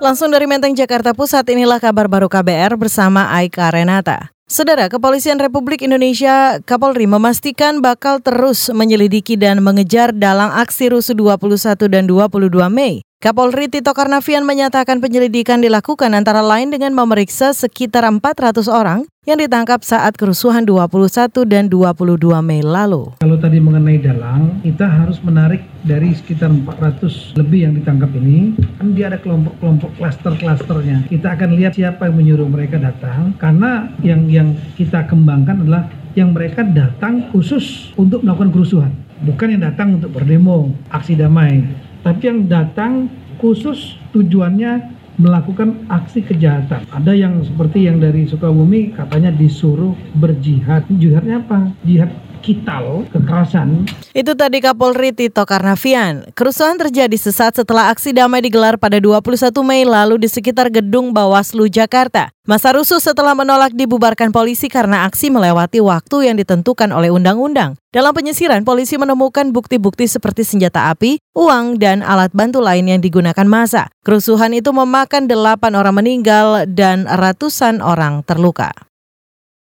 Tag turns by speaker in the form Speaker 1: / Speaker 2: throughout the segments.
Speaker 1: Langsung dari Menteng, Jakarta Pusat, inilah kabar baru KBR bersama Aika Renata. Saudara, Kepolisian Republik Indonesia Kapolri memastikan bakal terus menyelidiki dan mengejar dalam aksi rusuh 21 dan 22 Mei. Kapolri Tito Karnavian menyatakan penyelidikan dilakukan antara lain dengan memeriksa sekitar 400 orang yang ditangkap saat kerusuhan 21 dan 22 Mei lalu.
Speaker 2: Kalau tadi mengenai dalang, kita harus menarik dari sekitar 400 lebih yang ditangkap ini, kan dia ada kelompok-kelompok klaster-klasternya. Kita akan lihat siapa yang menyuruh mereka datang, karena yang yang kita kembangkan adalah yang mereka datang khusus untuk melakukan kerusuhan, bukan yang datang untuk berdemo, aksi damai tapi yang datang khusus tujuannya melakukan aksi kejahatan. Ada yang seperti yang dari Sukabumi katanya disuruh berjihad. Jihadnya apa? Jihad kital, kekerasan.
Speaker 1: Itu tadi Kapolri Tito Karnavian. Kerusuhan terjadi sesaat setelah aksi damai digelar pada 21 Mei lalu di sekitar gedung Bawaslu Jakarta. Masa rusuh setelah menolak dibubarkan polisi karena aksi melewati waktu yang ditentukan oleh undang-undang. Dalam penyisiran, polisi menemukan bukti-bukti seperti senjata api, uang, dan alat bantu lain yang digunakan masa. Kerusuhan itu memakan delapan orang meninggal dan ratusan orang terluka.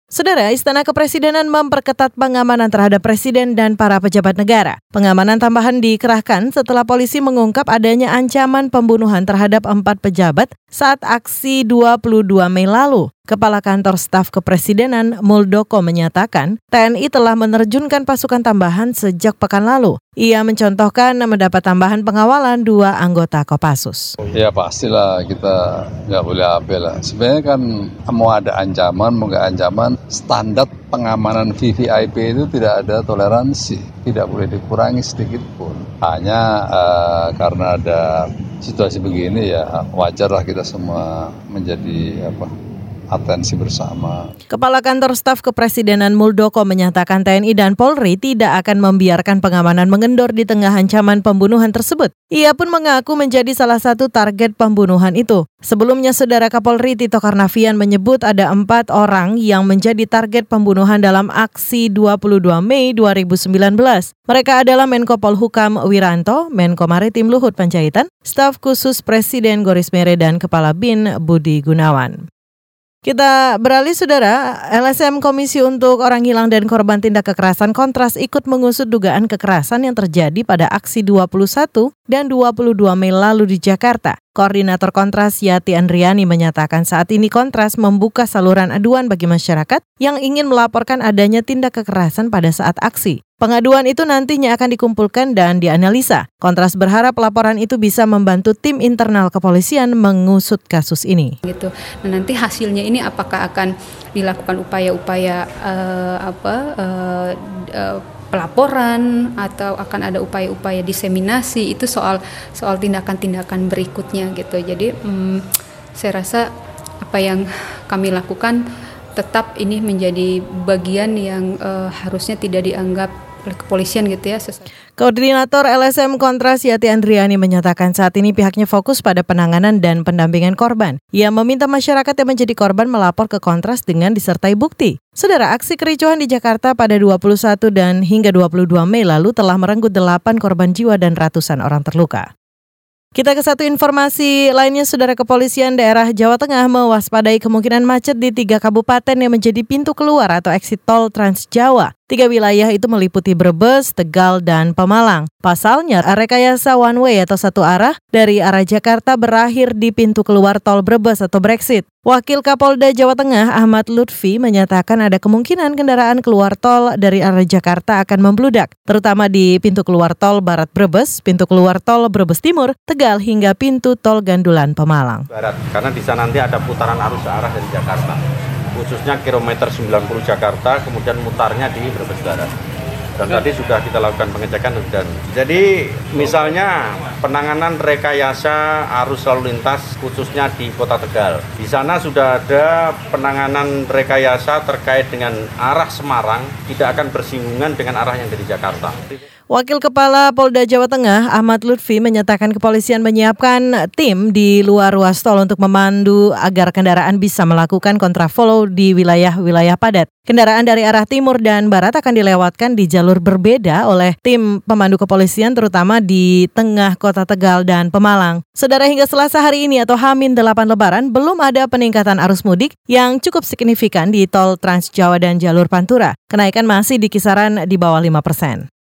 Speaker 1: Saudara, Istana Kepresidenan memperketat pengamanan terhadap Presiden dan para pejabat negara. Pengamanan tambahan dikerahkan setelah polisi mengungkap adanya ancaman pembunuhan terhadap empat pejabat saat aksi 22 Mei lalu. Kepala Kantor Staf Kepresidenan Muldoko menyatakan TNI telah menerjunkan pasukan tambahan sejak pekan lalu. Ia mencontohkan mendapat tambahan pengawalan dua anggota Kopassus.
Speaker 3: Ya pastilah kita nggak boleh abel lah. Sebenarnya kan mau ada ancaman, mau nggak ancaman, standar pengamanan VVIP itu tidak ada toleransi, tidak boleh dikurangi sedikit pun. Hanya uh, karena ada situasi begini ya wajarlah kita semua menjadi apa atensi bersama.
Speaker 1: Kepala Kantor Staf Kepresidenan Muldoko menyatakan TNI dan Polri tidak akan membiarkan pengamanan mengendor di tengah ancaman pembunuhan tersebut. Ia pun mengaku menjadi salah satu target pembunuhan itu. Sebelumnya, Saudara Kapolri Tito Karnavian menyebut ada empat orang yang menjadi target pembunuhan dalam aksi 22 Mei 2019. Mereka adalah Menko Polhukam Wiranto, Menko Maritim Luhut Panjaitan, Staf Khusus Presiden Goris Mere, dan Kepala BIN Budi Gunawan. Kita beralih saudara, LSM Komisi untuk Orang Hilang dan Korban Tindak Kekerasan Kontras ikut mengusut dugaan kekerasan yang terjadi pada aksi 21 dan 22 Mei lalu di Jakarta. Koordinator Kontras Yati Andriani menyatakan saat ini Kontras membuka saluran aduan bagi masyarakat yang ingin melaporkan adanya tindak kekerasan pada saat aksi. Pengaduan itu nantinya akan dikumpulkan dan dianalisa. Kontras berharap laporan itu bisa membantu tim internal kepolisian mengusut kasus ini.
Speaker 4: Gitu. Nah, nanti hasilnya ini apakah akan dilakukan upaya-upaya uh, apa uh, uh, pelaporan atau akan ada upaya-upaya diseminasi itu soal soal tindakan-tindakan berikutnya gitu. Jadi hmm, saya rasa apa yang kami lakukan tetap ini menjadi bagian yang uh, harusnya tidak dianggap kepolisian gitu ya.
Speaker 1: Koordinator LSM Kontras Yati Andriani menyatakan saat ini pihaknya fokus pada penanganan dan pendampingan korban. Ia meminta masyarakat yang menjadi korban melapor ke Kontras dengan disertai bukti. Saudara, aksi kericuhan di Jakarta pada 21 dan hingga 22 Mei lalu telah merenggut 8 korban jiwa dan ratusan orang terluka. Kita ke satu informasi lainnya, Saudara Kepolisian daerah Jawa Tengah mewaspadai kemungkinan macet di tiga kabupaten yang menjadi pintu keluar atau exit tol Trans Jawa. Tiga wilayah itu meliputi Brebes, Tegal, dan Pemalang. Pasalnya, rekayasa one way atau satu arah dari arah Jakarta berakhir di pintu keluar tol Brebes atau Brexit. Wakil Kapolda Jawa Tengah Ahmad Lutfi menyatakan ada kemungkinan kendaraan keluar tol dari arah Jakarta akan membludak, terutama di pintu keluar tol Barat Brebes, pintu keluar tol Brebes Timur, Tegal hingga pintu tol Gandulan Pemalang.
Speaker 5: Barat, karena di sana nanti ada putaran arus arah dari Jakarta khususnya kilometer 90 Jakarta kemudian mutarnya di Brebes Barat. Dan tadi sudah kita lakukan pengecekan dan jadi misalnya penanganan rekayasa arus lalu lintas khususnya di Kota Tegal. Di sana sudah ada penanganan rekayasa terkait dengan arah Semarang tidak akan bersinggungan dengan arah yang dari Jakarta
Speaker 1: Wakil Kepala Polda Jawa Tengah Ahmad Lutfi menyatakan kepolisian menyiapkan tim di luar ruas tol untuk memandu agar kendaraan bisa melakukan kontraflow di wilayah-wilayah padat. Kendaraan dari arah timur dan barat akan dilewatkan di jalur berbeda oleh tim pemandu kepolisian terutama di tengah kota Tegal dan Pemalang. Saudara hingga Selasa hari ini atau Hamin 8 Lebaran belum ada peningkatan arus mudik yang cukup signifikan di tol Trans Jawa dan jalur Pantura. Kenaikan masih di kisaran di bawah 5 persen.